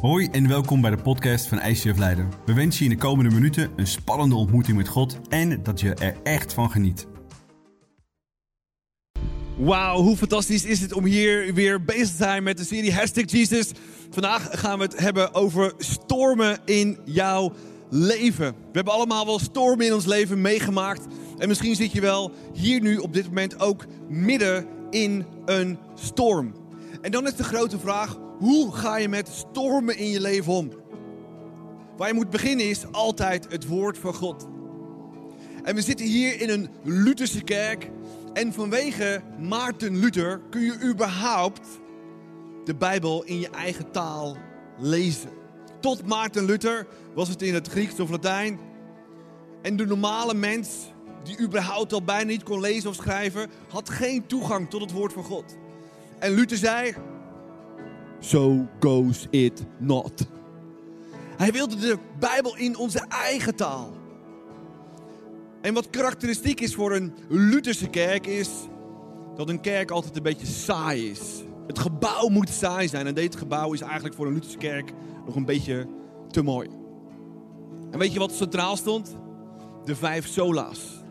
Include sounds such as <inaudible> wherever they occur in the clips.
Hoi en welkom bij de podcast van ICF Leiden. We wensen je in de komende minuten een spannende ontmoeting met God en dat je er echt van geniet. Wauw, hoe fantastisch is het om hier weer bezig te zijn met de serie Hashtag Jesus. Vandaag gaan we het hebben over stormen in jouw leven. We hebben allemaal wel stormen in ons leven meegemaakt. En misschien zit je wel hier nu op dit moment ook midden in een storm. En dan is de grote vraag, hoe ga je met stormen in je leven om? Waar je moet beginnen is altijd het woord van God. En we zitten hier in een Lutherse kerk. En vanwege Maarten Luther kun je überhaupt de Bijbel in je eigen taal lezen. Tot Maarten Luther was het in het Grieks of Latijn. En de normale mens, die überhaupt al bijna niet kon lezen of schrijven, had geen toegang tot het woord van God. En Luther zei: So goes it not. Hij wilde de Bijbel in onze eigen taal. En wat karakteristiek is voor een Lutherse kerk is dat een kerk altijd een beetje saai is. Het gebouw moet saai zijn en dit gebouw is eigenlijk voor een Lutherse kerk nog een beetje te mooi. En weet je wat centraal stond? De vijf sola's.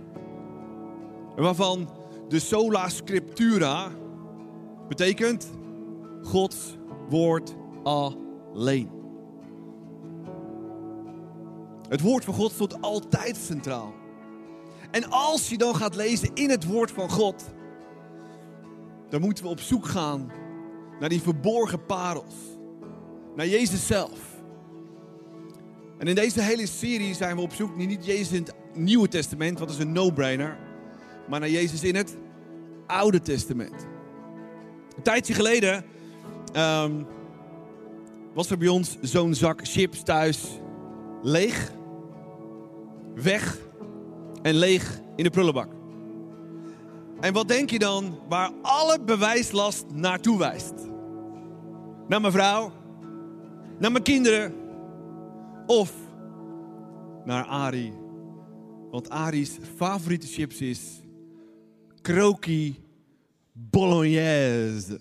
Waarvan de sola scriptura betekent Gods woord alleen. Het woord van God stond altijd centraal. En als je dan gaat lezen in het woord van God, dan moeten we op zoek gaan naar die verborgen parels. Naar Jezus zelf. En in deze hele serie zijn we op zoek niet Jezus in het Nieuwe Testament, wat is een no-brainer, maar naar Jezus in het Oude Testament. Een tijdje geleden um, was er bij ons zo'n zak chips thuis leeg, weg en leeg in de prullenbak. En wat denk je dan waar alle bewijslast naartoe wijst? Naar mijn vrouw, naar mijn kinderen of naar Ari. Want Ari's favoriete chips is croquis bolognese.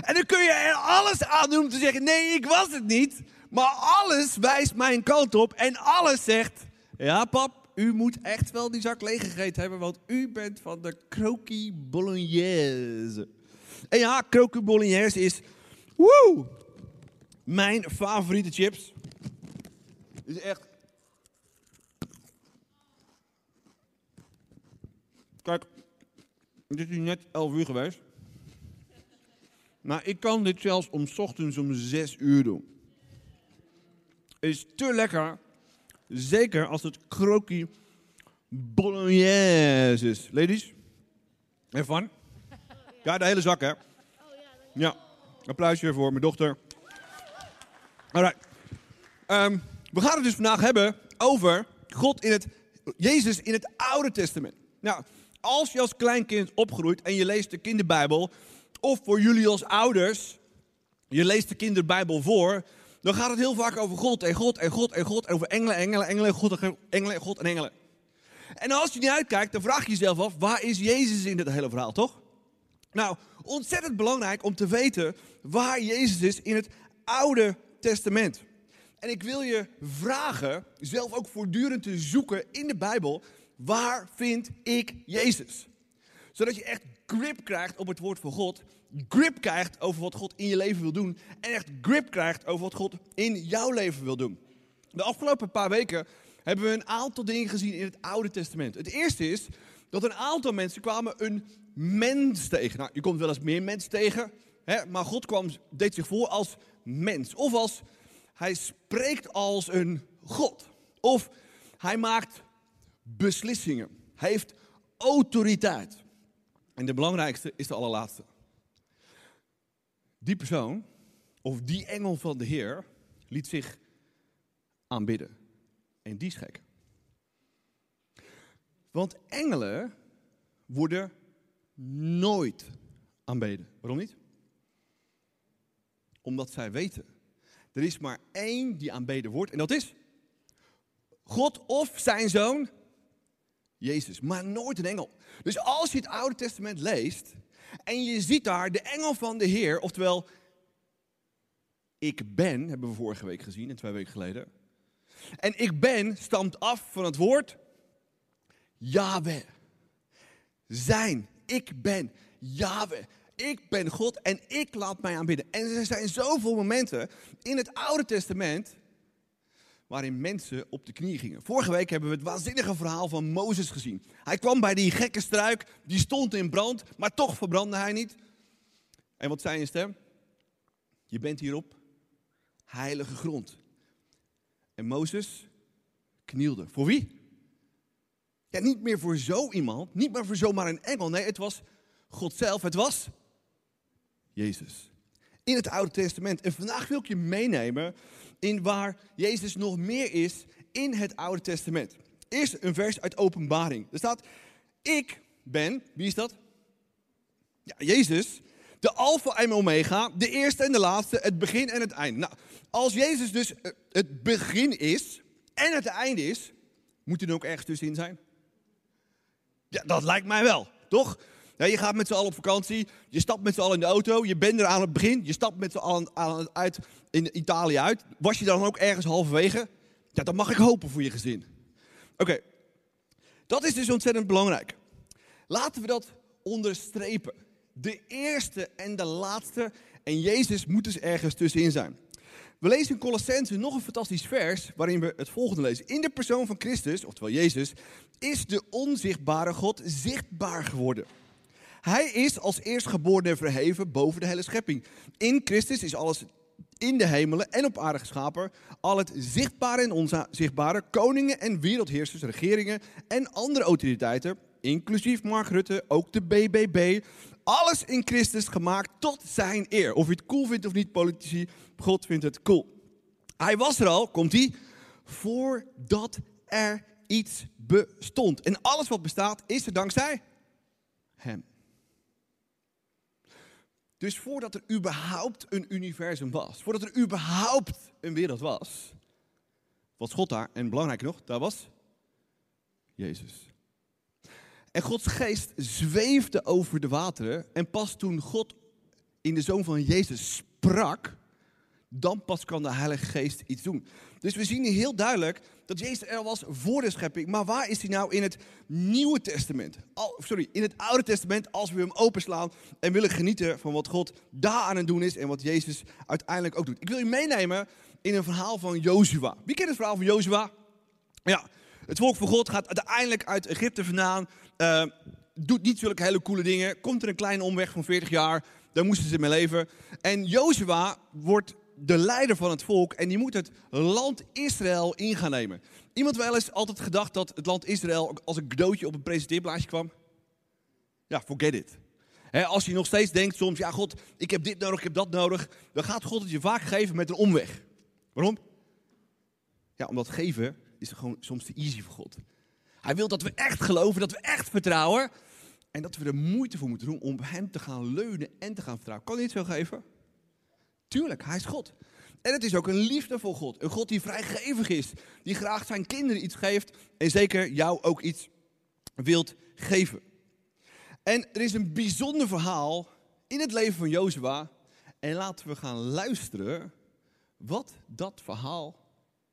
En dan kun je er alles aan doen om te zeggen: nee, ik was het niet. Maar alles wijst mijn kant op en alles zegt: ja, pap, u moet echt wel die zak leeggegeten hebben, want u bent van de croquis bolognese. En ja, croquis bolognese is woe, mijn favoriete chips. Is echt. Kijk, het is nu net 11 uur geweest. Nou, ik kan dit zelfs om ochtends om 6 uur doen. Is te lekker. Zeker als het croquis bolognese is. Ladies, even van. Ja, de hele zak, hè? Ja, applausje voor mijn dochter. Alright. Um, we gaan het dus vandaag hebben over God in het, Jezus in het Oude Testament. Nou, als je als kleinkind opgroeit en je leest de kinderbijbel, of voor jullie als ouders, je leest de kinderbijbel voor, dan gaat het heel vaak over God en God en God en God, over engelen, engelen, engelen, God en engelen, God en engelen. En als je niet uitkijkt, dan vraag je jezelf af, waar is Jezus in dit hele verhaal, toch? Nou, ontzettend belangrijk om te weten waar Jezus is in het Oude Testament. En ik wil je vragen, zelf ook voortdurend te zoeken in de Bijbel, waar vind ik Jezus? Zodat je echt grip krijgt op het woord van God, grip krijgt over wat God in je leven wil doen en echt grip krijgt over wat God in jouw leven wil doen. De afgelopen paar weken hebben we een aantal dingen gezien in het Oude Testament. Het eerste is dat een aantal mensen kwamen een mens tegen. Nou, je komt wel eens meer mensen tegen, hè, maar God kwam, deed zich voor als mens. Of als hij spreekt als een God. Of hij maakt beslissingen. Hij heeft autoriteit. En de belangrijkste is de allerlaatste. Die persoon, of die engel van de Heer, liet zich aanbidden. En die is gek. Want engelen worden nooit aanbeden. Waarom niet? Omdat zij weten, er is maar één die aanbeden wordt en dat is God of zijn zoon Jezus, maar nooit een engel. Dus als je het Oude Testament leest en je ziet daar de engel van de Heer, oftewel ik ben, hebben we vorige week gezien en twee weken geleden. En ik ben stamt af van het woord Yahweh. Zijn, ik ben Yahweh. Ik ben God en ik laat mij aanbidden. En er zijn zoveel momenten in het Oude Testament waarin mensen op de knie gingen. Vorige week hebben we het waanzinnige verhaal van Mozes gezien. Hij kwam bij die gekke struik, die stond in brand, maar toch verbrandde hij niet. En wat zei een stem? Je bent hierop heilige grond. En Mozes knielde. Voor wie? Ja, niet meer voor zo iemand, niet meer voor zomaar een engel. Nee, het was God zelf, het was Jezus. In het Oude Testament. En vandaag wil ik je meenemen in waar Jezus nog meer is in het Oude Testament. Eerst een vers uit Openbaring. Er staat, ik ben, wie is dat? Ja, Jezus, de alfa en omega, de eerste en de laatste, het begin en het einde. Nou, als Jezus dus eh, het begin is en het einde is, moet hij er ook ergens tussenin zijn? Ja, dat lijkt mij wel, toch? Je gaat met z'n allen op vakantie, je stapt met z'n allen in de auto, je bent er aan het begin, je stapt met z'n allen uit in Italië uit. Was je dan ook ergens halverwege? Ja, dan mag ik hopen voor je gezin. Oké, dat is dus ontzettend belangrijk. Laten we dat onderstrepen. De eerste en de laatste. En Jezus moet dus ergens tussenin zijn. We lezen in Colossense nog een fantastisch vers waarin we het volgende lezen. In de persoon van Christus, oftewel Jezus, is de onzichtbare God zichtbaar geworden. Hij is als eerstgeborene verheven boven de hele schepping. In Christus is alles in de hemelen en op aarde geschapen. Al het zichtbare en onzichtbare, koningen en wereldheersers, regeringen en andere autoriteiten, inclusief Mark Rutte, ook de BBB. Alles in Christus gemaakt tot zijn eer. Of je het cool vindt of niet, politici, God vindt het cool. Hij was er al, komt hij, voordat er iets bestond. En alles wat bestaat is er dankzij hem. Dus voordat er überhaupt een universum was, voordat er überhaupt een wereld was, was God daar. En belangrijk nog, daar was Jezus. En Gods geest zweefde over de wateren. En pas toen God in de zoon van Jezus sprak, dan pas kan de Heilige Geest iets doen. Dus we zien hier heel duidelijk dat Jezus er was voor de schepping. Maar waar is hij nou in het Nieuwe Testament? sorry, in het Oude Testament als we hem openslaan en willen genieten van wat God daar aan het doen is en wat Jezus uiteindelijk ook doet. Ik wil je meenemen in een verhaal van Jozua. Wie kent het verhaal van Jozua? Ja, het volk van God gaat uiteindelijk uit Egypte vandaan. Uh, doet niet zulke hele coole dingen. Komt er een kleine omweg van 40 jaar. Daar moesten ze mee leven. En Jozua wordt de leider van het volk en die moet het land Israël in gaan nemen. Iemand wel eens altijd gedacht dat het land Israël als een cadeautje op een presenteerblaadje kwam? Ja, forget it. als je nog steeds denkt soms, ja God, ik heb dit nodig, ik heb dat nodig, dan gaat God het je vaak geven met een omweg. Waarom? Ja, omdat geven is gewoon soms te easy voor God. Hij wil dat we echt geloven, dat we echt vertrouwen en dat we er moeite voor moeten doen om hem te gaan leunen en te gaan vertrouwen. Kan hij het zo geven? Tuurlijk, hij is God. En het is ook een liefde voor God. Een God die vrijgevig is. Die graag zijn kinderen iets geeft. En zeker jou ook iets wilt geven. En er is een bijzonder verhaal in het leven van Jozua. En laten we gaan luisteren wat dat verhaal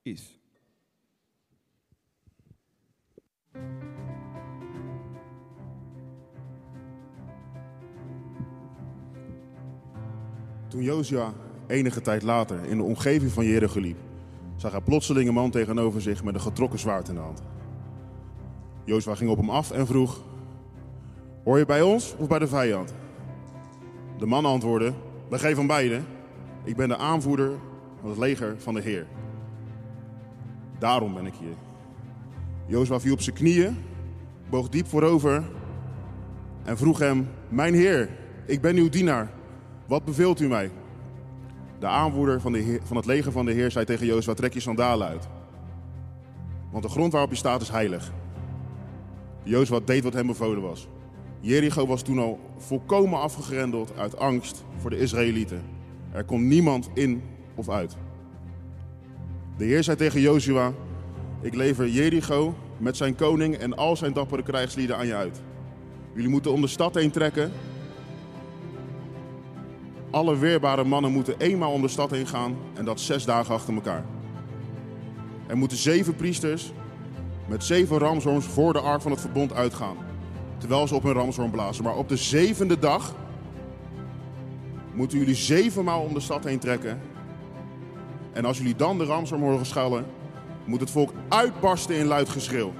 is. Toen Jozua enige tijd later in de omgeving van Jericho liep, zag hij plotseling een man tegenover zich met een getrokken zwaard in de hand. Jozua ging op hem af en vroeg: Hoor je bij ons of bij de vijand? De man antwoordde: Bij geen van beiden. Ik ben de aanvoerder van het leger van de Heer. Daarom ben ik hier. Jozua viel op zijn knieën, boog diep voorover en vroeg hem: Mijn Heer, ik ben uw dienaar. Wat beveelt u mij? De aanvoerder van, de van het leger van de Heer zei tegen Jozua, trek je sandalen uit. Want de grond waarop je staat is heilig. Jozua deed wat hem bevolen was. Jericho was toen al volkomen afgegrendeld uit angst voor de Israëlieten. Er kon niemand in of uit. De Heer zei tegen Jozua, ik lever Jericho met zijn koning en al zijn dappere krijgslieden aan je uit. Jullie moeten om de stad heen trekken Alle weerbare mannen moeten eenmaal om de stad heen gaan en dat zes dagen achter elkaar. Er moeten zeven priesters met zeven ramshoorns voor de ark van het verbond uitgaan. Terwijl ze op hun ramshoorn blazen. Maar op de zevende dag moeten jullie zevenmaal om de stad heen trekken. En als jullie dan de ramshoorn horen schallen, moet het volk uitbarsten in luid geschreeuw.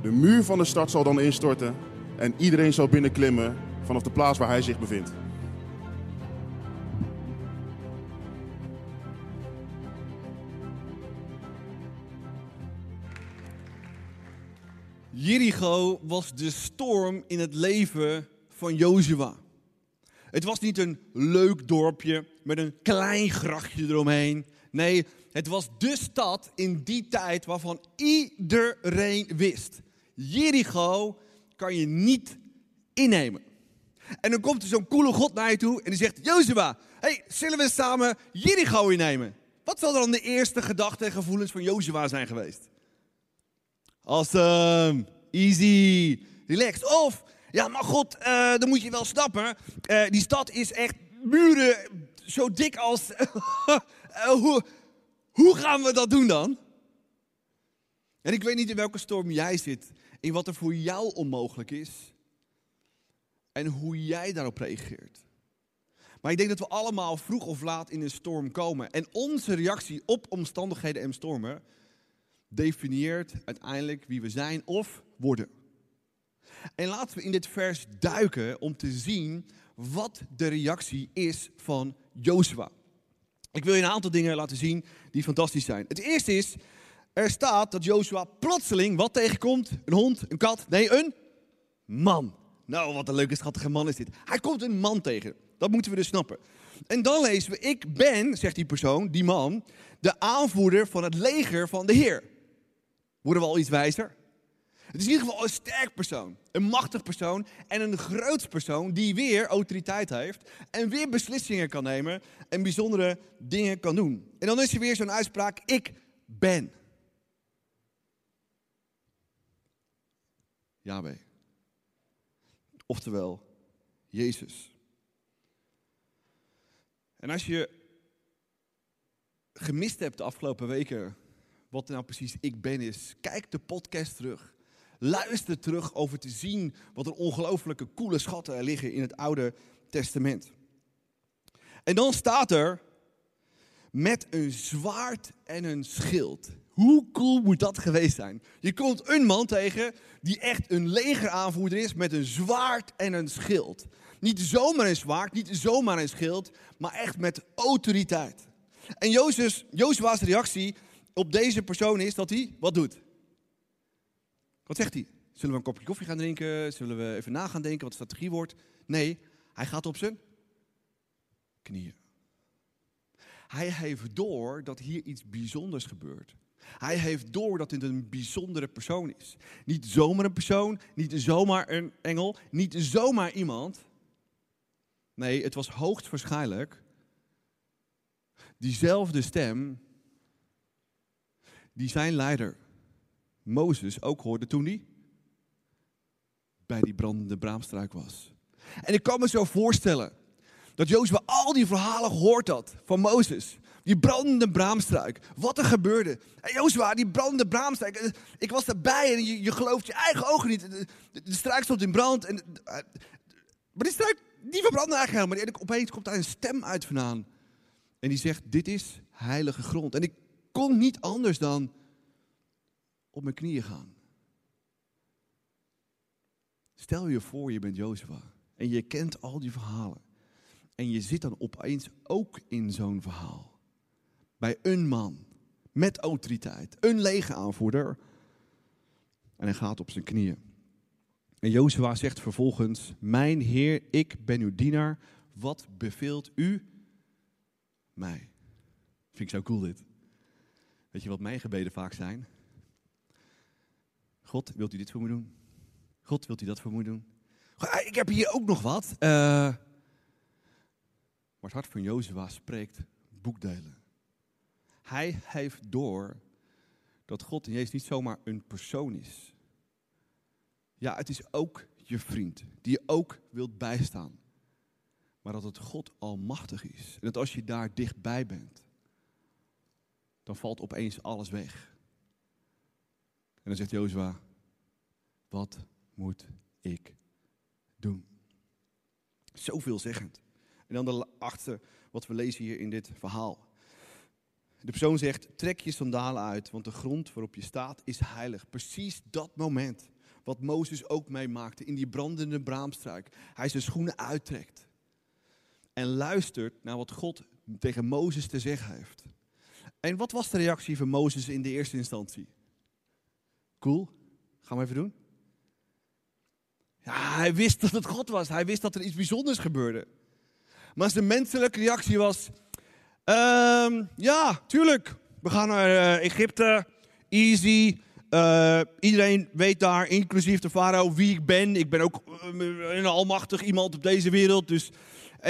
De muur van de stad zal dan instorten en iedereen zal binnenklimmen vanaf de plaats waar hij zich bevindt. Jericho was de storm in het leven van Jozua. Het was niet een leuk dorpje met een klein grachtje eromheen. Nee, het was de stad in die tijd waarvan iedereen wist. Jericho kan je niet innemen. En dan komt er zo'n coole God naar je toe en die zegt: Jozua, hey, zullen we samen Jericho innemen? Wat zal dan de eerste gedachten en gevoelens van Jozua zijn geweest? Awesome, easy, relaxed. Of, ja, maar God, uh, dan moet je wel snappen, uh, die stad is echt muren zo dik als... uh, <laughs> hoe, hoe gaan we dat doen dan? En ik weet niet in welke storm jij zit, in wat er voor jou onmogelijk is en hoe jij daarop reageert. Maar ik denk dat we allemaal vroeg of laat in een storm komen. En onze reactie op omstandigheden en stormen definieert uiteindelijk wie we zijn of worden. En laten we in dit vers duiken om te zien wat de reactie is van Jozua. Ik wil je een aantal dingen laten zien die fantastisch zijn. Het eerste is, er staat dat Jozua plotseling wat tegenkomt? Een hond, een kat, nee, een man. Nou, wat een leuke schattige man is dit. Hij komt een man tegen. Dat moeten we dus snappen. En dan lezen we, ik ben, zegt die persoon, die man, de aanvoerder van het leger van de Heer. Worden we al iets wijzer? Het is in ieder geval een sterk persoon, een machtig persoon en een groot persoon die weer autoriteit heeft en weer beslissingen kan nemen en bijzondere dingen kan doen. En dan is er weer zo'n uitspraak, ik ben. Yahweh. Oftewel, Jezus. En als je gemist hebt de afgelopen weken wat nou precies ik ben is, kijk de podcast terug. Luister terug over te zien wat er ongelooflijke coole schatten liggen in het Oude Testament. En dan staat er met een zwaard en een schild. Hoe cool moet dat geweest zijn? Je komt een man tegen die echt een legeraanvoerder is met een zwaard en een schild. Niet zomaar een zwaard, niet zomaar een schild, maar echt met autoriteit. En Jozua's reactie op deze persoon is dat hij wat doet. Wat zegt hij? Zullen we een kopje koffie gaan drinken? Zullen we even na gaan denken wat de strategie wordt? Nee, hij gaat op zijn knieën. Hij heeft door dat hier iets bijzonders gebeurt. Hij heeft door dat dit een bijzondere persoon is. Niet zomaar een persoon, niet zomaar een engel, niet zomaar iemand. Nee, het was hoogstwaarschijnlijk diezelfde stem die zijn leider Mozes ook hoorde toen hij bij die brandende braamstruik was. En ik kan me zo voorstellen dat Jozua al die verhalen gehoord had van Mozes. Die brandende braamstruik. Wat er gebeurde. En Jozua, die brandende braamstruik. Ik was erbij en je, gelooft je eigen ogen niet. De, de, struik stond in brand. En, eh, maar die struik, die verbrandde eigenlijk helemaal niet. En opeens komt daar een stem uit vandaan. En die zegt, dit is heilige grond. En ik kon niet anders dan op mijn knieën gaan. Stel je voor, je bent Jozua en je kent al die verhalen. En je zit dan opeens ook in zo'n verhaal. Bij een man met autoriteit, een lege aanvoerder. En hij gaat op zijn knieën. En Jozua zegt vervolgens: Mijn Heer, ik ben uw dienaar. Wat beveelt u mij? Vind ik zo cool dit. Weet je wat mijn gebeden vaak zijn? God, wilt u dit voor me doen? God, wilt u dat voor me doen? Ik heb hier ook nog wat. Uh, maar het hart van Jozua spreekt boekdelen. Hij heeft door dat God in Jezus niet zomaar een persoon is. Ja, het is ook je vriend, die je ook wilt bijstaan. maar dat het God almachtig is. En dat als je daar dichtbij bent, dan valt opeens alles weg. En dan zegt Jozua, wat moet ik doen? Zoveelzeggend. En dan de achtste, wat we lezen hier in dit verhaal. De persoon zegt, trek je sandalen uit, want de grond waarop je staat is heilig. Precies dat moment wat Mozes ook meemaakte in die brandende braamstruik. Hij zijn schoenen uittrekt en luistert naar wat God tegen Mozes te zeggen heeft. En wat was de reactie van Mozes in de eerste instantie? Cool, gaan we even doen. Ja, hij wist dat het God was. Hij wist dat er iets bijzonders gebeurde. Maar zijn menselijke reactie was: ehm, Ja, tuurlijk. We gaan naar uh, Egypte. Easy. Uh, iedereen weet daar, inclusief de farao, wie ik ben. Ik ben ook uh, een almachtig iemand op deze wereld. Dus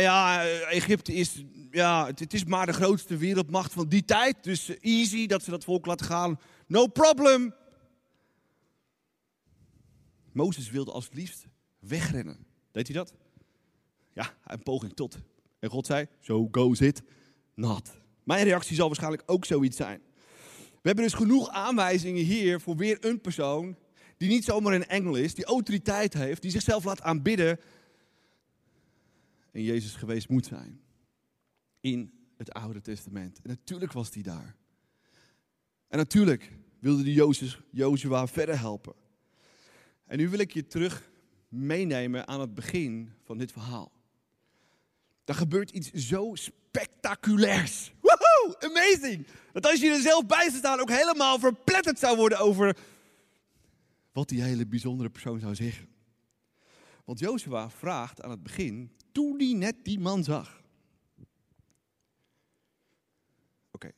ja, Egypte is, ja, het, is maar de grootste wereldmacht van die tijd. Dus easy dat ze dat volk laten gaan. No problem. Mozes wilde als liefst wegrennen. Deed hij dat? Ja, een poging tot. En God zei, so goes it not. Mijn reactie zal waarschijnlijk ook zoiets zijn. We hebben dus genoeg aanwijzingen hier voor weer een persoon die niet zomaar een engel is, die autoriteit heeft, die zichzelf laat aanbidden en Jezus geweest moet zijn. In het Oude Testament. En natuurlijk was hij daar. En natuurlijk wilde die Jozua verder helpen. En nu wil ik je terug meenemen aan het begin van dit verhaal. Er gebeurt iets zo spectaculairs. Woehoe, amazing! Dat als je er zelf bij zou staan ook helemaal verpletterd zou worden over wat die hele bijzondere persoon zou zeggen. Want Jozua vraagt aan het begin, toen hij net die man zag. Oké,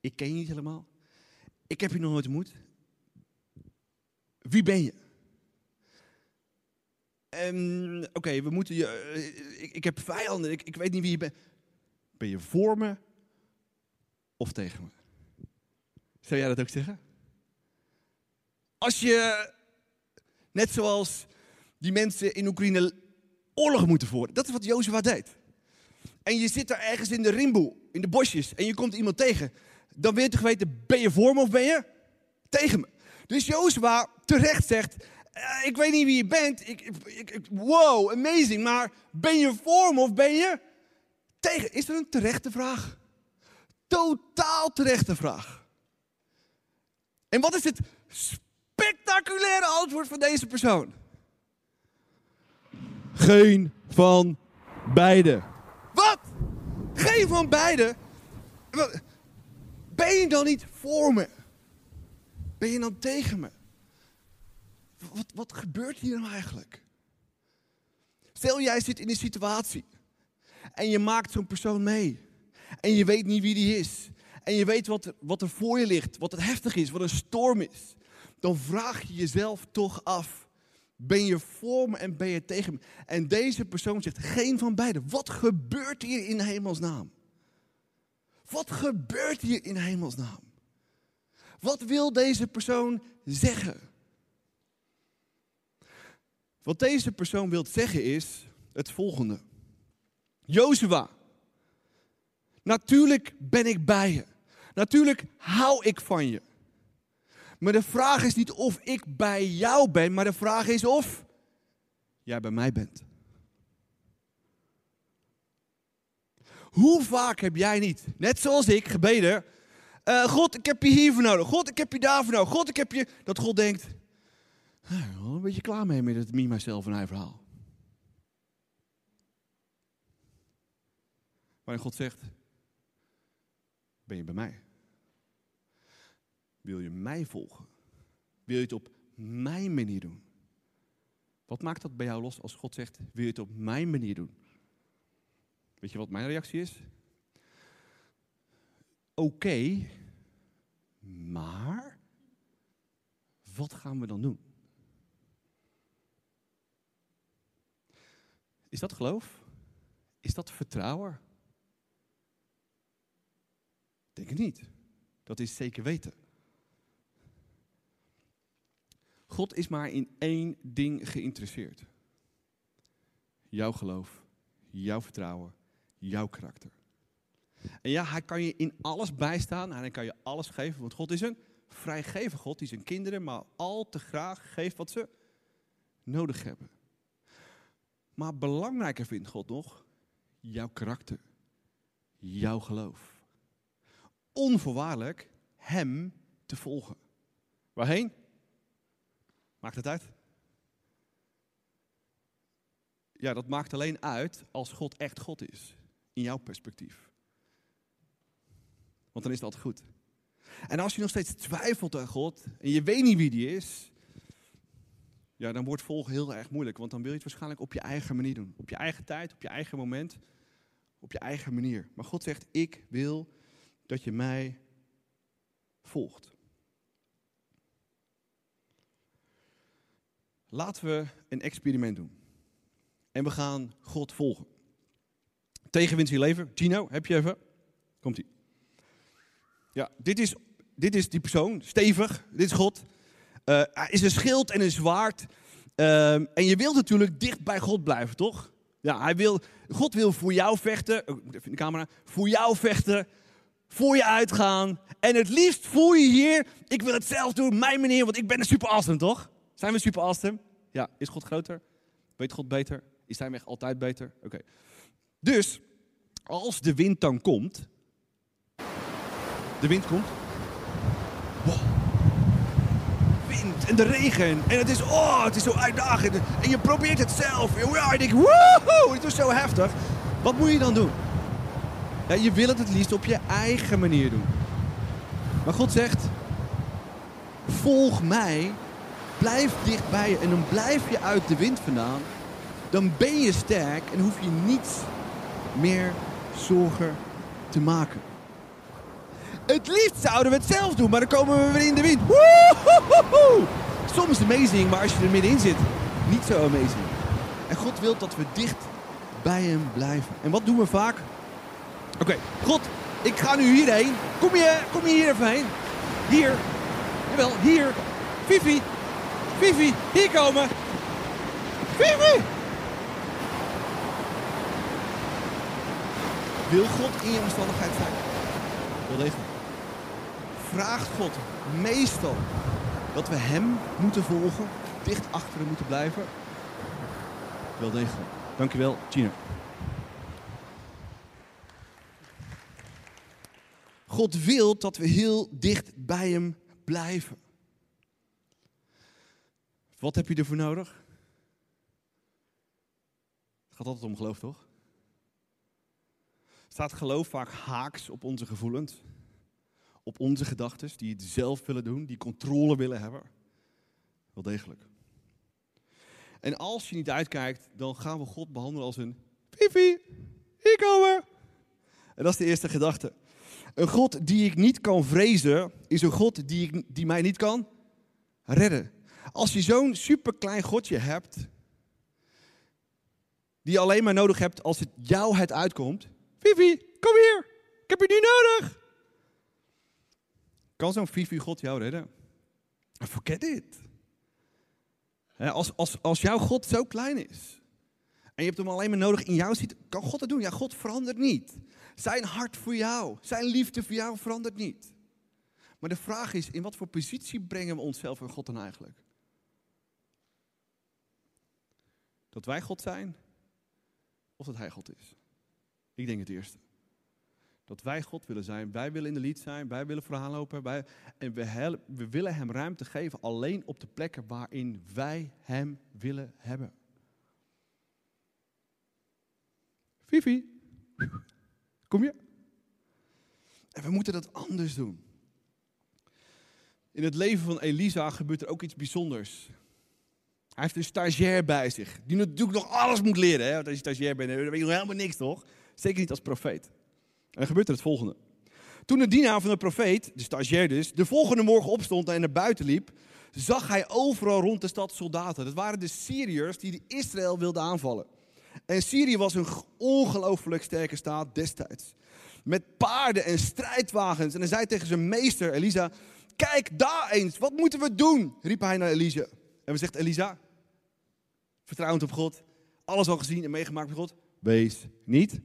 ik ken je niet helemaal. Ik heb je nog nooit ontmoet. Wie ben je? Um, Oké, we moeten je. Uh, ik, ik, heb vijanden, ik, ik weet niet wie je bent. Ben je voor me of tegen me? Zou jij dat ook zeggen? Als je, net zoals die mensen in Oekraïne, oorlog moeten voeren. Dat is wat Jozua deed. En je zit daar ergens in de rimboe, in de bosjes, en je komt iemand tegen. Dan weet je toch weten, ben je voor me of ben je tegen me? Dus Jozua terecht zegt, uh, ik weet niet wie je bent. Ik, ik, ik, wow, amazing. Maar ben je voor me of ben je tegen? Is dat een terechte vraag? Totaal terechte vraag. En wat is het spectaculaire antwoord van deze persoon? Geen van beide. Wat? Geen van beide? Ben je dan niet voor me? Ben je dan tegen me? Wat, wat gebeurt hier nou eigenlijk? Stel jij zit in een situatie en je maakt zo'n persoon mee. En je weet niet wie die is. En je weet wat, wat er voor je ligt, wat het heftig is, wat een storm is. Dan vraag je jezelf toch af, ben je voor me en ben je tegen me? En deze persoon zegt geen van beide. Wat gebeurt hier in hemelsnaam? Wat gebeurt hier in hemelsnaam? Wat wil deze persoon zeggen? Wat deze persoon wil zeggen is het volgende. Jozua, natuurlijk ben ik bij je. Natuurlijk hou ik van je. Maar de vraag is niet of ik bij jou ben, maar de vraag is of jij bij mij bent. Hoe vaak heb jij niet, net zoals ik, gebeden, uh, God, ik heb je hiervoor nodig. God, ik heb je daarvoor nodig. God, ik heb je... Dat God denkt, nou, ik ben een beetje klaar mee met het me, mijzelf en hij verhaal. Waarin God zegt, ben je bij mij? Wil je mij volgen? Wil je het op mijn manier doen? Wat maakt dat bij jou los als God zegt, wil je het op mijn manier doen? Weet je wat mijn reactie is? Oké, maar wat gaan we dan doen? Is dat geloof? Is dat vertrouwen? Denk het niet. Dat is zeker weten. God is maar in één ding geïnteresseerd. Jouw geloof, jouw vertrouwen, jouw karakter. En ja, hij kan je in alles bijstaan en hij kan je alles geven, want God is een vrijgeven God die zijn kinderen maar al te graag geeft wat ze nodig hebben. Maar belangrijker vindt God nog jouw karakter, jouw geloof. Onvoorwaardelijk Hem te volgen. Waarheen? Maakt het uit? Ja, dat maakt alleen uit als God echt God is. In jouw perspectief. Want dan is dat goed. En als je nog steeds twijfelt aan God en je weet niet wie die is, ja, dan wordt volgen heel erg moeilijk. Want dan wil je het waarschijnlijk op je eigen manier doen. Op je eigen tijd, op je eigen moment, op je eigen manier. Maar God zegt, ik wil dat je mij volgt. Laten we een experiment doen. En we gaan God volgen. Tegenwind in je leven. Gino, heb je even? Komt-ie. Ja, dit is, dit is die persoon, stevig, dit is God. Uh, hij is een schild en een zwaard. Uh, en je wilt natuurlijk dicht bij God blijven, toch? Ja, hij wil, God wil voor jou vechten, oh, even de camera, voor jou vechten, voor je uitgaan. En het liefst voel je hier, ik wil het zelf doen, mijn manier, want ik ben een super awesome, toch? Zijn we super awesome? Ja, is God groter? Weet God beter? Is zijn weg altijd beter? Oké. Dus, als de wind dan komt, de wind komt. Wow. Wind en de regen. En het is, oh, het is zo uitdagend. En je probeert het zelf. Ja, ik denk, woehoe, het is zo heftig. Wat moet je dan doen? Ja, je wil het het liefst op je eigen manier doen. Maar God zegt, volg mij, blijf dicht bij je en dan blijf je uit de wind vandaan. Dan ben je sterk en hoef je niets meer zorgen te maken. Het liefst zouden we het zelf doen, maar dan komen we weer in de wind. Woehoehoe! Soms amazing, maar als je er middenin zit, niet zo amazing. En God wil dat we dicht bij hem blijven. En wat doen we vaak? Oké, God, ik ga nu hierheen. Kom je, kom je hier even heen? Hier. Jawel, hier. Fifi. Fifi, hier komen. Fifi! Wil God in je omstandigheid zijn? Wel degelijk vraagt God meestal dat we Hem moeten volgen, dicht achter hem moeten blijven. Wel degelijk. Dankjewel, Gina. God wil dat we heel dicht bij Hem blijven. Wat heb je ervoor nodig? Het gaat altijd om geloof, toch? Staat geloof vaak haaks op onze gevoelens? op onze gedachten, die het zelf willen doen, die controle willen hebben. Wel degelijk. En als je niet uitkijkt, dan gaan we God behandelen als een Fifi, hier komen. En dat is de eerste gedachte. Een God die ik niet kan vrezen, is een God die, ik, die mij niet kan redden. Als je zo'n superklein Godje hebt, die je alleen maar nodig hebt als het jou het uitkomt. Fifi, kom hier, ik heb je niet nodig. Kan zo'n Fifi God jou redden? Forget it. Als, als, als jouw God zo klein is en je hebt hem alleen maar nodig in jou ziet, kan God het doen? Ja, God verandert niet. Zijn hart voor jou, zijn liefde voor jou verandert niet. Maar de vraag is, in wat voor positie brengen we onszelf en God dan eigenlijk? Dat wij God zijn of dat Hij God is? Ik denk het eerste. Dat wij God willen zijn. Wij willen in de lied zijn. Wij willen vooraan lopen. Wij, en we, we willen Hem ruimte geven alleen op de plekken waarin wij Hem willen hebben. Vivi, kom je? En we moeten dat anders doen. In het leven van Elisa gebeurt er ook iets bijzonders. Hij heeft een stagiair bij zich, die natuurlijk nog alles moet leren. Hè? Want als je stagiair bent, dan weet je helemaal niks, toch? Zeker niet als profeet. En dan gebeurt er het volgende. Toen de dienaar van de profeet, de stagiair dus, de volgende morgen opstond en naar buiten liep, zag hij overal rond de stad soldaten. Dat waren de Syriërs die Israël wilden aanvallen. En Syrië was een ongelooflijk sterke staat destijds. Met paarden en strijdwagens. En hij zei tegen zijn meester Elisa, kijk daar eens, wat moeten we doen? riep hij naar Elisa. En we zegt Elisa, vertrouwend op God, alles al gezien en meegemaakt met God, Wees niet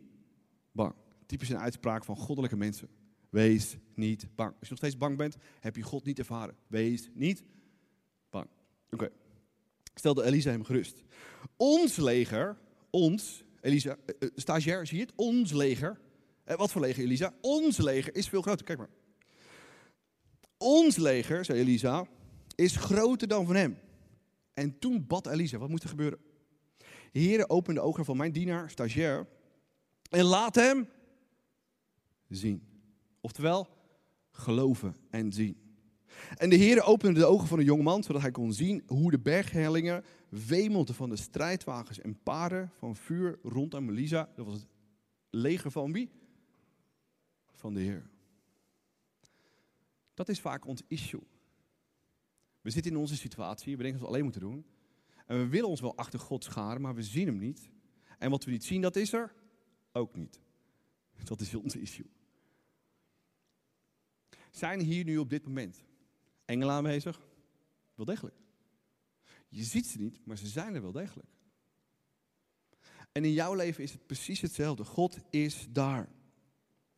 bang. Typisch een uitspraak van goddelijke mensen. Wees niet bang. Als je nog steeds bang bent, heb je God niet ervaren. Wees niet bang. Oké. Stelde Elisa hem gerust. Ons leger, ons, Elisa, uh, uh, stagiair, zie je het? Ons leger. Uh, wat voor leger, Elisa? Ons leger is veel groter. Kijk maar. Ons leger, zei Elisa, is groter dan van hem. En toen bad Elisa, wat moest er gebeuren? Heere, open de ogen van mijn dienaar, stagiair, en laat hem zien. Oftewel, geloven en zien. En de Heer opende de ogen van de jongeman, zodat hij kon zien hoe de berghellingen wemelden van de strijdwagens en paarden van vuur rondom Elisa. Dat was het leger van wie? Van de Heer. Dat is vaak ons issue. We zitten in onze situatie, we denken dat we alleen moeten doen. En we willen ons wel achter God scharen, maar we zien hem niet. En wat we niet zien, dat is er ook niet. Dat is onze issue. Zijn hier nu op dit moment engelen aanwezig? Wel degelijk. Je ziet ze niet, maar ze zijn er wel degelijk. En in jouw leven is het precies hetzelfde. God is daar.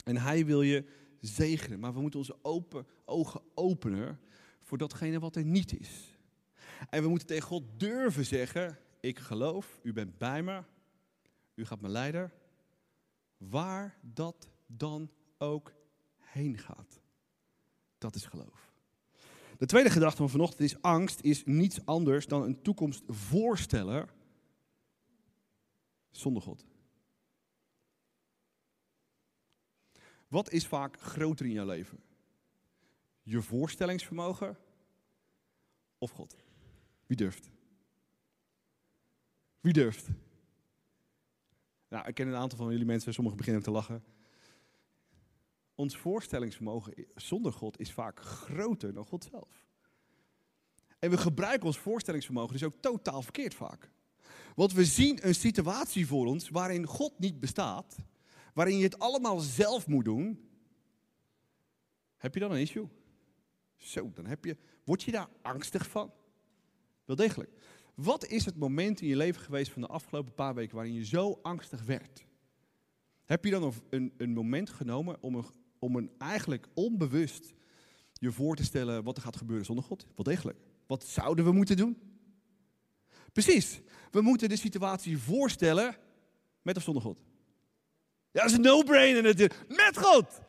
En hij wil je zegenen. Maar we moeten onze open, ogen openen voor datgene wat er niet is. En we moeten tegen God durven zeggen: Ik geloof, u bent bij me, u gaat me leiden, waar dat dan ook heen gaat. Dat is geloof. De tweede gedachte van vanochtend is: angst is niets anders dan een toekomst voorstellen zonder God. Wat is vaak groter in jouw leven? Je voorstellingsvermogen of God? Wie durft? Wie durft? Nou, ik ken een aantal van jullie mensen, sommigen beginnen te lachen. Ons voorstellingsvermogen zonder God is vaak groter dan God zelf. En we gebruiken ons voorstellingsvermogen dus ook totaal verkeerd vaak. Want we zien een situatie voor ons waarin God niet bestaat, waarin je het allemaal zelf moet doen. Heb je dan een issue? Zo, dan heb je, word je daar angstig van? Wel degelijk. Wat is het moment in je leven geweest van de afgelopen paar weken waarin je zo angstig werd? Heb je dan een, een moment genomen om een, om een eigenlijk onbewust je voor te stellen wat er gaat gebeuren zonder God? Wel degelijk. Wat zouden we moeten doen? Precies. We moeten de situatie voorstellen met of zonder God. Ja, dat is een no-brainer natuurlijk. Met God!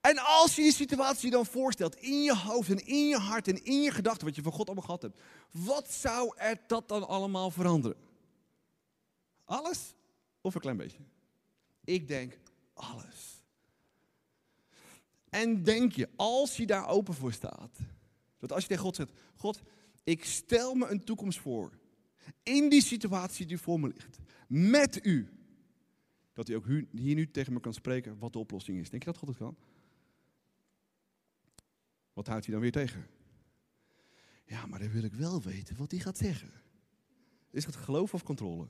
En als je die situatie dan voorstelt in je hoofd en in je hart en in je gedachten, wat je van God allemaal gehad hebt, wat zou er dat dan allemaal veranderen? Alles of een klein beetje? Ik denk alles. En denk je, als je daar open voor staat, dat als je tegen God zegt, God, ik stel me een toekomst voor, in die situatie die voor me ligt, met u, dat hij ook hier nu tegen me kan spreken wat de oplossing is. Denk je dat God het kan? Wat houdt hij dan weer tegen? Ja, maar dan wil ik wel weten wat hij gaat zeggen. Is het geloof of controle?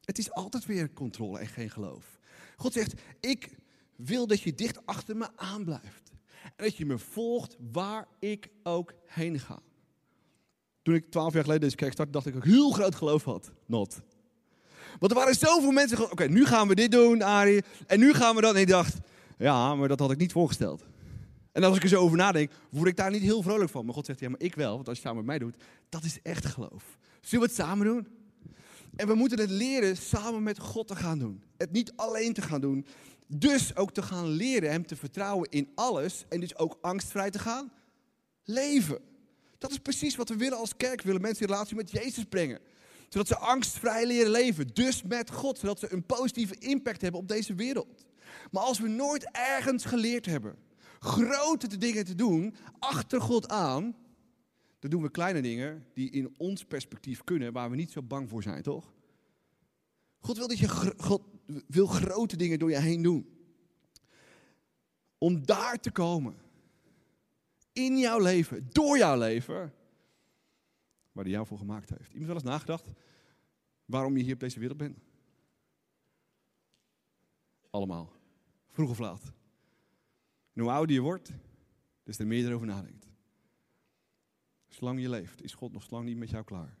Het is altijd weer controle en geen geloof. God zegt, ik wil dat je dicht achter me aanblijft. En dat je me volgt waar ik ook heen ga. Toen ik twaalf jaar geleden deze kerk startte, dacht ik dat ik heel groot geloof had. Not. Want er waren zoveel mensen. Oké, nu gaan we dit doen, Arie. En nu gaan we dat. En ik dacht, ja, maar dat had ik niet voorgesteld. En als ik er zo over nadenk, word ik daar niet heel vrolijk van. Maar God zegt, ja, maar ik wel. Want als je het samen met mij doet, dat is echt geloof. Zullen we het samen doen? En we moeten het leren samen met God te gaan doen. Het niet alleen te gaan doen. Dus ook te gaan leren hem te vertrouwen in alles. En dus ook angstvrij te gaan leven. Dat is precies wat we willen als kerk. We willen mensen in relatie met Jezus brengen. Zodat ze angstvrij leren leven. Dus met God. Zodat ze een positieve impact hebben op deze wereld. Maar als we nooit ergens geleerd hebben grote dingen te doen achter God aan, dan doen we kleine dingen die in ons perspectief kunnen, waar we niet zo bang voor zijn, toch? God wil dat je God wil grote dingen door je heen doen. Om daar te komen. In jouw leven, door jouw leven, waar hij jou voor gemaakt heeft. Iemand wel eens nagedacht waarom je hier op deze wereld bent? Allemaal. Vroeg of laat. En hoe ouder je wordt, des te meer je erover nadenkt. Zolang je leeft, is God nog lang niet met jou klaar.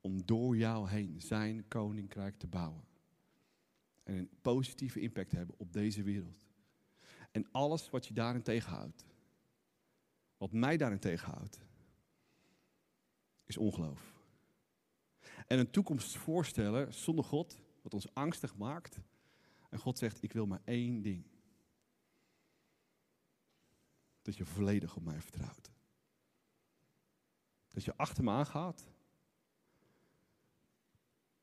Om door jou heen zijn koninkrijk te bouwen. en een positieve impact hebben op deze wereld. En alles wat je daarin tegenhoudt, wat mij daarin tegenhoudt, is ongeloof. En een toekomst voorstellen zonder God, wat ons angstig maakt. En God zegt, ik wil maar één ding. Dat je volledig op mij vertrouwt. Dat je achter me aangaat.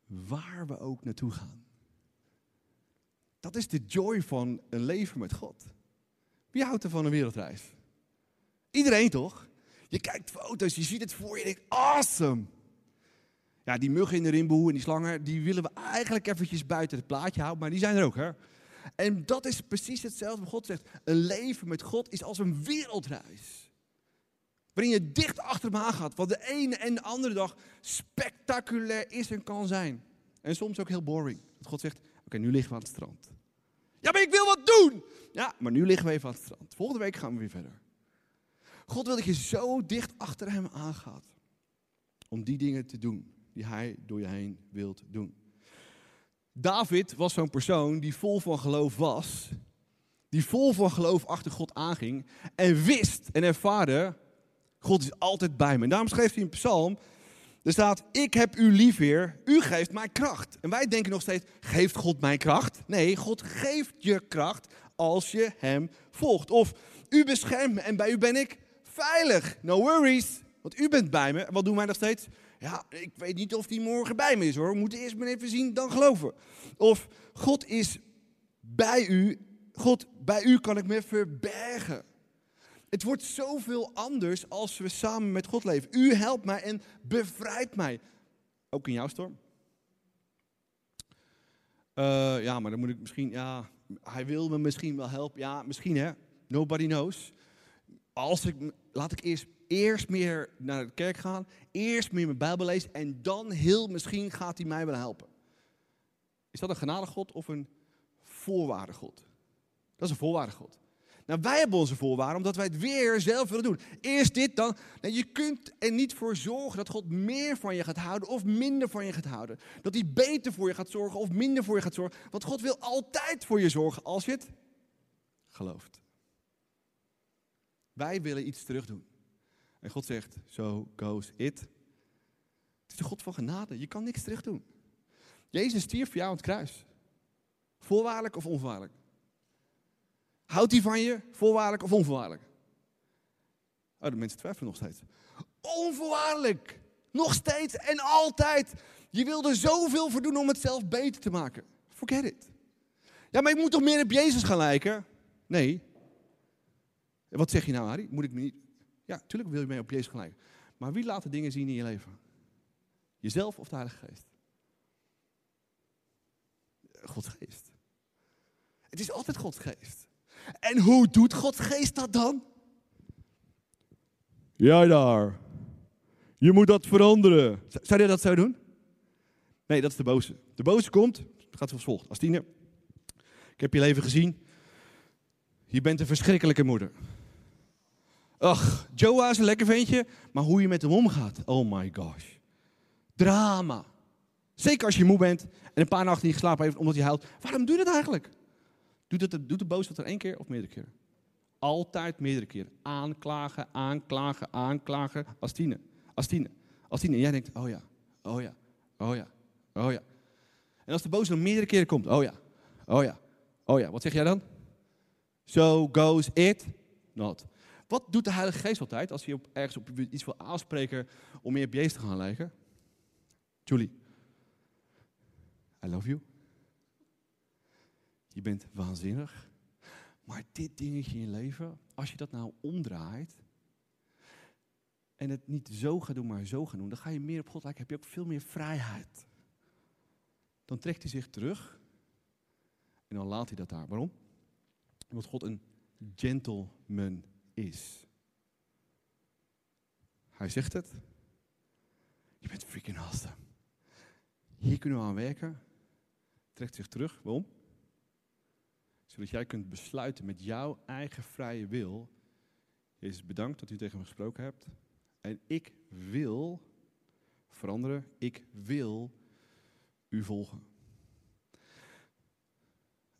Waar we ook naartoe gaan. Dat is de joy van een leven met God. Wie houdt er van een wereldreis? Iedereen toch? Je kijkt foto's, je ziet het voor je, je denkt, awesome. Ja, die muggen in de rimboe en die slangen, die willen we eigenlijk eventjes buiten het plaatje houden, maar die zijn er ook, hè? En dat is precies hetzelfde wat God zegt. Een leven met God is als een wereldreis. Waarin je dicht achter hem aan gaat, wat de ene en de andere dag spectaculair is en kan zijn. En soms ook heel boring. Dat God zegt, oké, nu liggen we aan het strand. Ja, maar ik wil wat doen! Ja, maar nu liggen we even aan het strand. Volgende week gaan we weer verder. God wil dat je zo dicht achter hem aangaat. Om die dingen te doen die hij door je heen wilt doen. David was zo'n persoon die vol van geloof was. Die vol van geloof achter God aanging. En wist en ervaarde, God is altijd bij me. En daarom schreef hij een psalm. Er staat, ik heb u lief weer, u geeft mij kracht. En wij denken nog steeds, geeft God mij kracht? Nee, God geeft je kracht als je hem volgt. Of, u beschermt me en bij u ben ik veilig. No worries, want u bent bij me. En wat doen wij nog steeds? Ja, ik weet niet of die morgen bij me is hoor. We moeten eerst maar even zien, dan geloven. Of God is bij u. God, bij u kan ik me verbergen. Het wordt zoveel anders als we samen met God leven. U helpt mij en bevrijdt mij. Ook in jouw storm. Uh, ja, maar dan moet ik misschien, ja, hij wil me misschien wel helpen. Ja, misschien hè. Nobody knows. Als ik, laat ik eerst eerst meer naar de kerk gaan, eerst meer mijn Bijbel lezen en dan heel misschien gaat hij mij wel helpen. Is dat een genadegod of een voorwaardegod? Dat is een voorwaardegod. Nou, wij hebben onze voorwaarden omdat wij het weer zelf willen doen. Eerst dit, dan. Nou, je kunt er niet voor zorgen dat God meer van je gaat houden of minder van je gaat houden. Dat hij beter voor je gaat zorgen of minder voor je gaat zorgen. Want God wil altijd voor je zorgen als je het gelooft. Wij willen iets terug doen. En God zegt, so goes it. Het is de God van genade. Je kan niks terug doen. Jezus stierf voor jou aan het kruis. Voorwaardelijk of onvoorwaardelijk? Houdt hij van je, voorwaardelijk of onvoorwaardelijk? Oh, de mensen twijfelen nog steeds. Onvoorwaardelijk. Nog steeds en altijd. Je wil er zoveel voor doen om het zelf beter te maken. Forget it. Ja, maar ik moet toch meer op Jezus gaan lijken? Nee. Wat zeg je nou, Harry? Moet ik me niet... Ja, natuurlijk wil je mee op Jezus gelijk. Maar wie laat de dingen zien in je leven? Jezelf of de Heilige Geest? Gods Geest. Het is altijd Gods Geest. En hoe doet Gods Geest dat dan? Ja, daar. Je moet dat veranderen. Zou je dat zo doen? Nee, dat is de boze. De boze komt, het gaat zoals volgt. Als tiener, ik heb je leven gezien. Je bent een verschrikkelijke moeder. Ach, Joa is een lekker ventje, maar hoe je met hem omgaat, oh my gosh. Drama. Zeker als je moe bent en een paar nachten niet geslapen heeft omdat je huilt. Waarom doe je dat eigenlijk? Doet, het, doet de boos dat er één keer of meerdere keren? Altijd meerdere keren. Aanklagen, aanklagen, aanklagen. Tiener. Als tiener. En jij denkt, oh ja, oh ja, oh ja, oh ja. En als de boos dan meerdere keren komt, oh ja, oh ja, oh ja. Wat zeg jij dan? So goes it not. Wat doet de Heilige Geest altijd als hij op, ergens op iets wil aanspreken om meer op Jezus te gaan lijken? Julie, I love you. Je bent waanzinnig. Maar dit dingetje in je leven, als je dat nou omdraait en het niet zo gaat doen, maar zo gaat doen, dan ga je meer op God lijken. Heb je ook veel meer vrijheid. Dan trekt hij zich terug en dan laat hij dat daar. Waarom? Omdat God een gentleman is. Hij zegt het. Je bent freaking awesome. Hier kunnen we aan werken. Trekt zich terug. Waarom? Zodat jij kunt besluiten met jouw eigen vrije wil. Jezus, bedankt dat u tegen me gesproken hebt. En ik wil veranderen. Ik wil u volgen.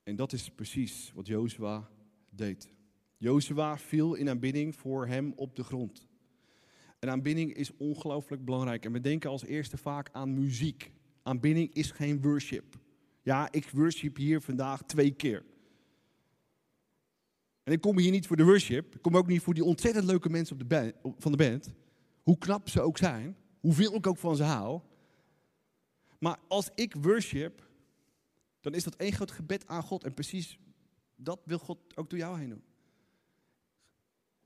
En dat is precies wat Jozua deed. Jozua viel in aanbidding voor hem op de grond. En aanbidding is ongelooflijk belangrijk. En we denken als eerste vaak aan muziek. Aanbidding is geen worship. Ja, ik worship hier vandaag twee keer. En ik kom hier niet voor de worship. Ik kom ook niet voor die ontzettend leuke mensen op de van de band. Hoe knap ze ook zijn. Hoeveel ik ook van ze hou. Maar als ik worship, dan is dat één groot gebed aan God. En precies dat wil God ook door jou heen doen.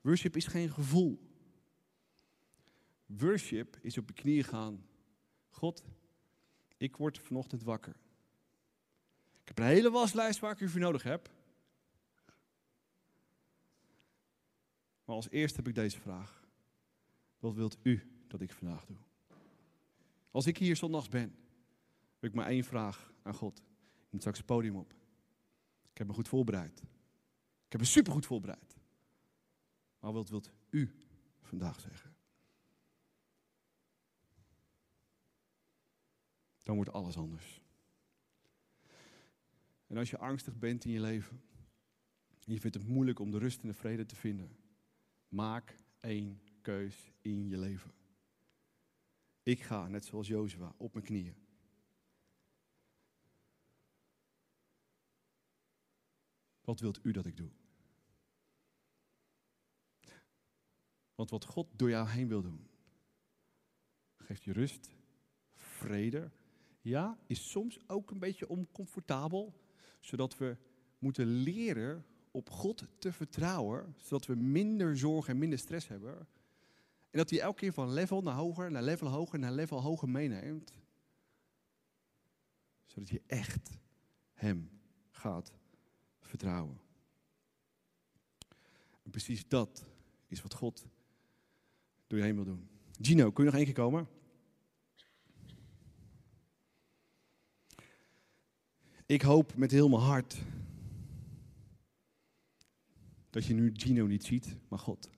Worship is geen gevoel. Worship is op je knieën gaan. God, ik word vanochtend wakker. Ik heb een hele waslijst waar ik u voor nodig heb. Maar als eerste heb ik deze vraag. Wat wilt u dat ik vandaag doe? Als ik hier zondags ben, heb ik maar één vraag aan God. Ik moet straks podium op. Ik heb me goed voorbereid. Ik heb me supergoed voorbereid. Maar wat wilt u vandaag zeggen? Dan wordt alles anders. En als je angstig bent in je leven, en je vindt het moeilijk om de rust en de vrede te vinden, maak één keus in je leven. Ik ga, net zoals Jozua, op mijn knieën. Wat wilt u dat ik doe? Want wat God door jou heen wil doen, geeft je rust, vrede. Ja, is soms ook een beetje oncomfortabel, zodat we moeten leren op God te vertrouwen, zodat we minder zorg en minder stress hebben. En dat hij elke keer van level naar hoger, naar level hoger, naar level hoger meeneemt. Zodat je echt Hem gaat vertrouwen. En precies dat is wat God door je wil doen. Gino, kun je nog één keer komen? Ik hoop met heel mijn hart dat je nu Gino niet ziet, maar God.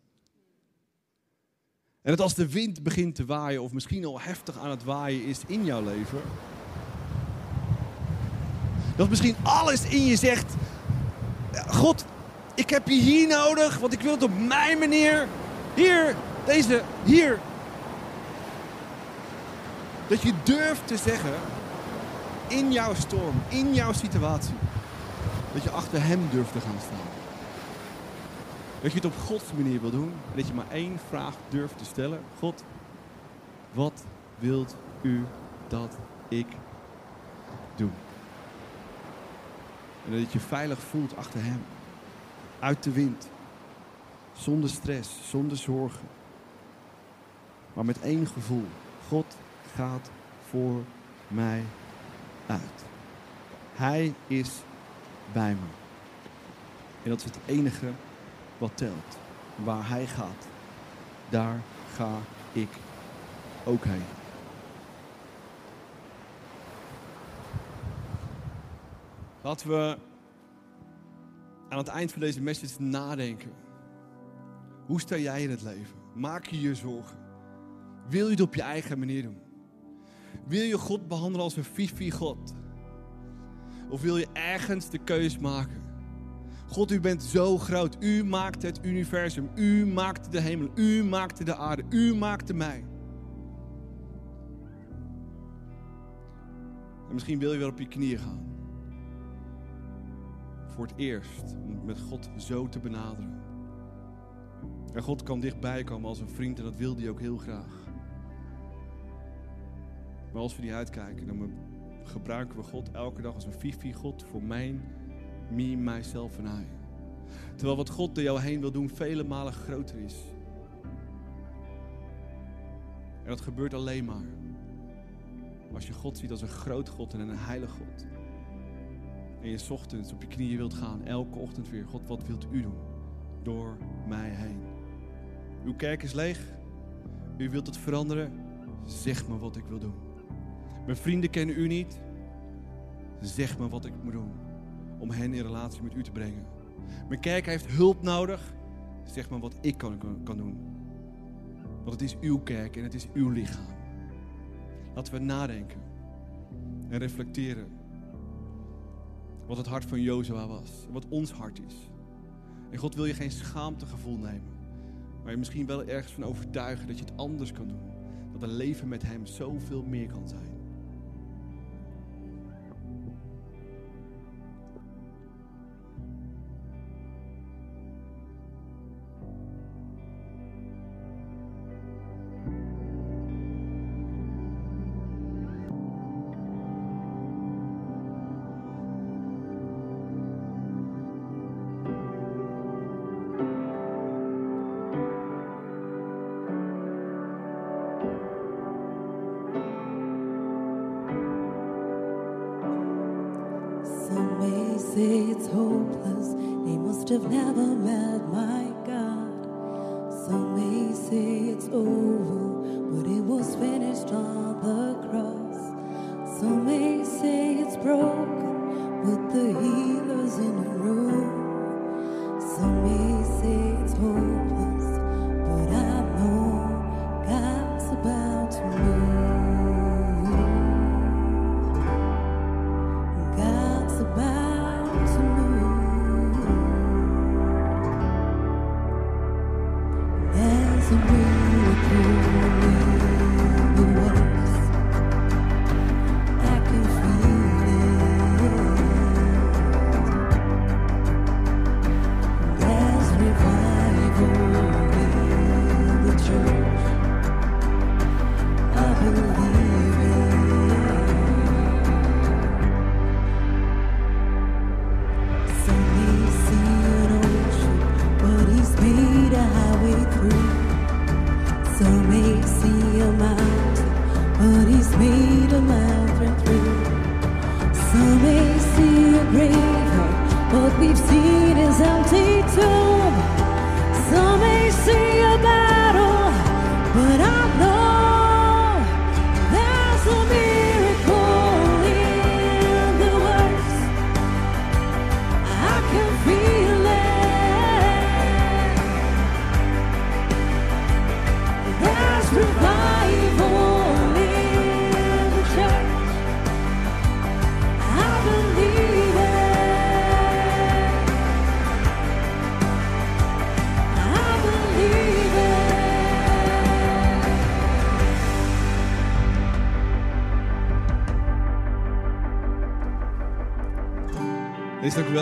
En dat als de wind begint te waaien, of misschien al heftig aan het waaien is in jouw leven, dat misschien alles in je zegt: God, ik heb je hier nodig, want ik wil het op mijn manier. Hier, deze, hier. Dat je durft te zeggen, in jouw storm, in jouw situatie, dat je achter hem durft te gaan staan. Dat je het op Gods manier wil doen en dat je maar één vraag durft te stellen. God, wat wilt u dat ik doe? En dat je veilig voelt achter hem. Uit de wind. Zonder stress, zonder zorgen. Maar met één gevoel. God gaat voor mij uit. Hij is bij me. En dat is het enige wat telt. Waar hij gaat, daar ga ik ook heen. Laten we aan het eind van deze message nadenken. Hoe sta jij in het leven? Maak je je zorgen? Wil je het op je eigen manier doen? Wil je God behandelen als een fifi God? Of wil je ergens de keus maken? God, u bent zo groot. U maakt het universum. U maakt de hemel. U maakte de aarde. U maakte mij. En misschien wil je wel op je knieën gaan. Voor het eerst. Om met God zo te benaderen. En God kan dichtbij komen als een vriend en dat wil hij ook heel graag. Maar als we die uitkijken, dan gebruiken we God elke dag als een fifi-God voor mijn, me, mijzelf en hij. Terwijl wat God door jou heen wil doen vele malen groter is. En dat gebeurt alleen maar als je God ziet als een groot God en een heilig God. En je ochtends op je knieën wilt gaan, elke ochtend weer. God, wat wilt u doen? Door mij heen. Uw kerk is leeg. U wilt het veranderen. Zeg me wat ik wil doen. Mijn vrienden kennen u niet. Zeg me wat ik moet doen om hen in relatie met u te brengen. Mijn kerk heeft hulp nodig. Zeg me wat ik kan, kan doen. Want het is uw kerk en het is uw lichaam. Laten we nadenken en reflecteren. Wat het hart van Jozua was. Wat ons hart is. En God wil je geen schaamtegevoel nemen. Maar je misschien wel ergens van overtuigen dat je het anders kan doen. Dat een leven met Hem zoveel meer kan zijn.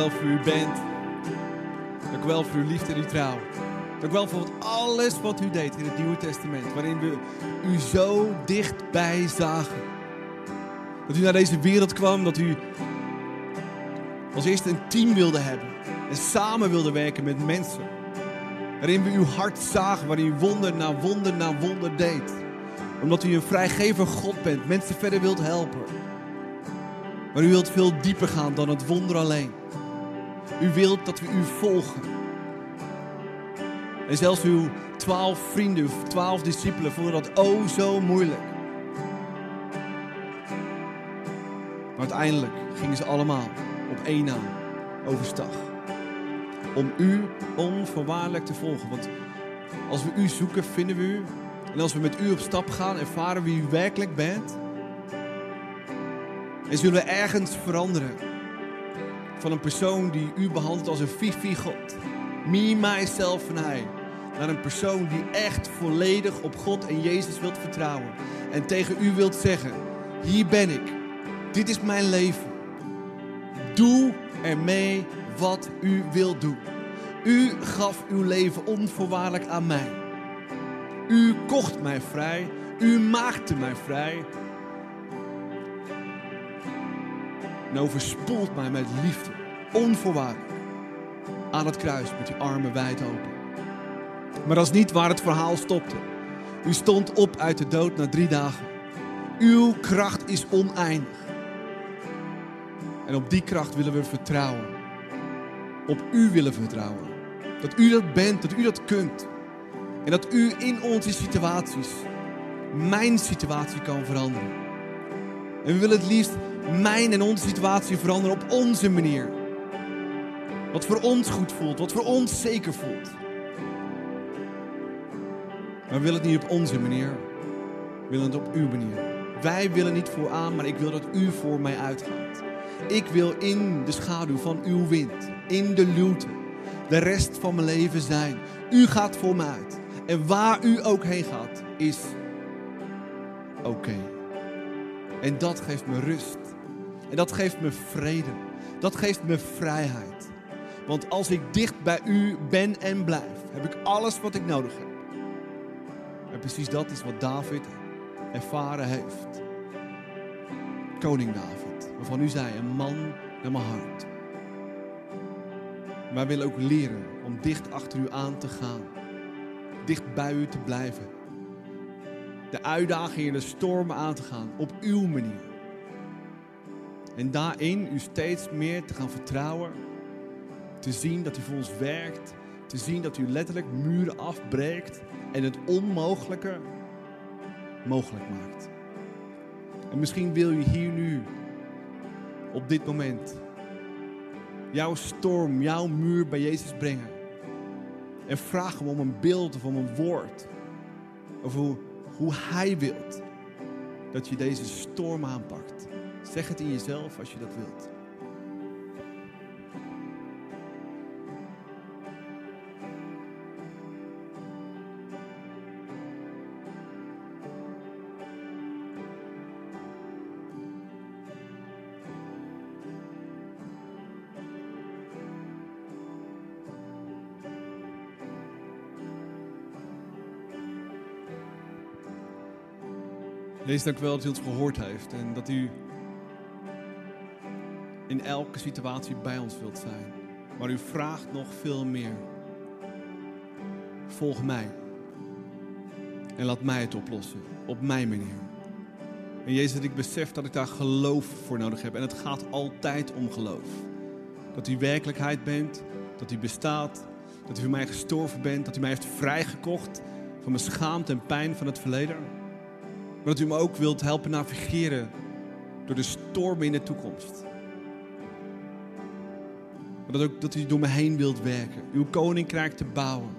Wel voor uw band. Dank u wel voor uw liefde en uw trouw. Dank u wel voor alles wat u deed in het Nieuwe Testament. Waarin we u zo dichtbij zagen. Dat u naar deze wereld kwam. Dat u als eerste een team wilde hebben. En samen wilde werken met mensen. Waarin we uw hart zagen. Waarin u wonder na wonder na wonder deed. Omdat u een vrijgever God bent. Mensen verder wilt helpen. Maar u wilt veel dieper gaan dan het wonder alleen. U wilt dat we u volgen. En zelfs uw twaalf vrienden, uw twaalf discipelen vonden dat oh zo moeilijk. Maar uiteindelijk gingen ze allemaal op één naam overstag. Om u onvoorwaardelijk te volgen. Want als we u zoeken, vinden we u. En als we met u op stap gaan, ervaren wie u werkelijk bent. En zullen we ergens veranderen. Van een persoon die u behandelt als een fifi-god. Me, myself en hij. Naar een persoon die echt volledig op God en Jezus wilt vertrouwen. En tegen u wilt zeggen, hier ben ik. Dit is mijn leven. Doe ermee wat u wilt doen. U gaf uw leven onvoorwaardelijk aan mij. U kocht mij vrij. U maakte mij vrij. En overspoelt mij met liefde. Onvoorwaardelijk. Aan het kruis met uw armen wijd open. Maar dat is niet waar het verhaal stopte. U stond op uit de dood na drie dagen. Uw kracht is oneindig. En op die kracht willen we vertrouwen. Op u willen we vertrouwen. Dat u dat bent, dat u dat kunt. En dat u in onze situaties, mijn situatie kan veranderen. En we willen het liefst mijn en onze situatie veranderen op onze manier. Wat voor ons goed voelt, wat voor ons zeker voelt. Maar we willen het niet op onze manier. We willen het op uw manier. Wij willen niet vooraan, maar ik wil dat u voor mij uitgaat. Ik wil in de schaduw van uw wind, in de luwte, de rest van mijn leven zijn. U gaat voor me uit. En waar u ook heen gaat, is oké. En dat geeft me rust. En dat geeft me vrede. Dat geeft me vrijheid. Want als ik dicht bij u ben en blijf, heb ik alles wat ik nodig heb. En precies dat is wat David ervaren heeft. Koning David, waarvan u zei, een man naar mijn hart. Wij willen ook leren om dicht achter u aan te gaan. Dicht bij u te blijven. De uitdagingen, de stormen aan te gaan op uw manier. En daarin u steeds meer te gaan vertrouwen. Te zien dat u voor ons werkt. Te zien dat u letterlijk muren afbreekt en het onmogelijke mogelijk maakt. En misschien wil je hier nu, op dit moment, jouw storm, jouw muur bij Jezus brengen. En vraag hem om een beeld of om een woord. Over hoe, hoe Hij wilt dat je deze storm aanpakt. Zeg het in jezelf als je dat wilt. Lees dank wel dat u ons gehoord heeft en dat u in elke situatie bij ons wilt zijn. Maar u vraagt nog veel meer. Volg mij. En laat mij het oplossen. Op mijn manier. En Jezus, ik besef dat ik daar geloof voor nodig heb. En het gaat altijd om geloof. Dat u werkelijkheid bent. Dat u bestaat. Dat u voor mij gestorven bent. Dat u mij heeft vrijgekocht van mijn schaamte en pijn van het verleden. Maar dat u me ook wilt helpen navigeren door de stormen in de toekomst. Dat, ook, dat u door me heen wilt werken. Uw koninkrijk te bouwen.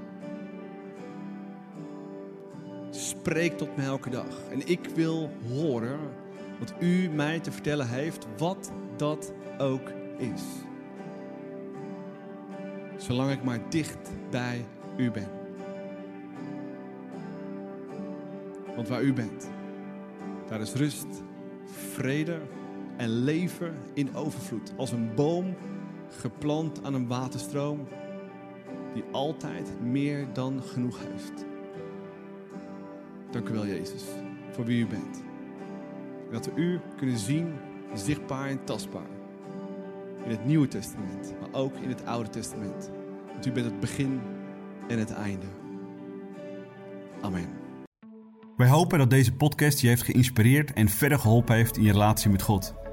Spreek tot mij elke dag. En ik wil horen wat u mij te vertellen heeft, wat dat ook is. Zolang ik maar dicht bij u ben. Want waar u bent, daar is rust, vrede en leven in overvloed. Als een boom geplant aan een waterstroom die altijd meer dan genoeg heeft. Dank u wel, Jezus, voor wie u bent. En dat we u kunnen zien, zichtbaar en tastbaar. In het Nieuwe Testament, maar ook in het Oude Testament. Want u bent het begin en het einde. Amen. Wij hopen dat deze podcast je heeft geïnspireerd en verder geholpen heeft in je relatie met God.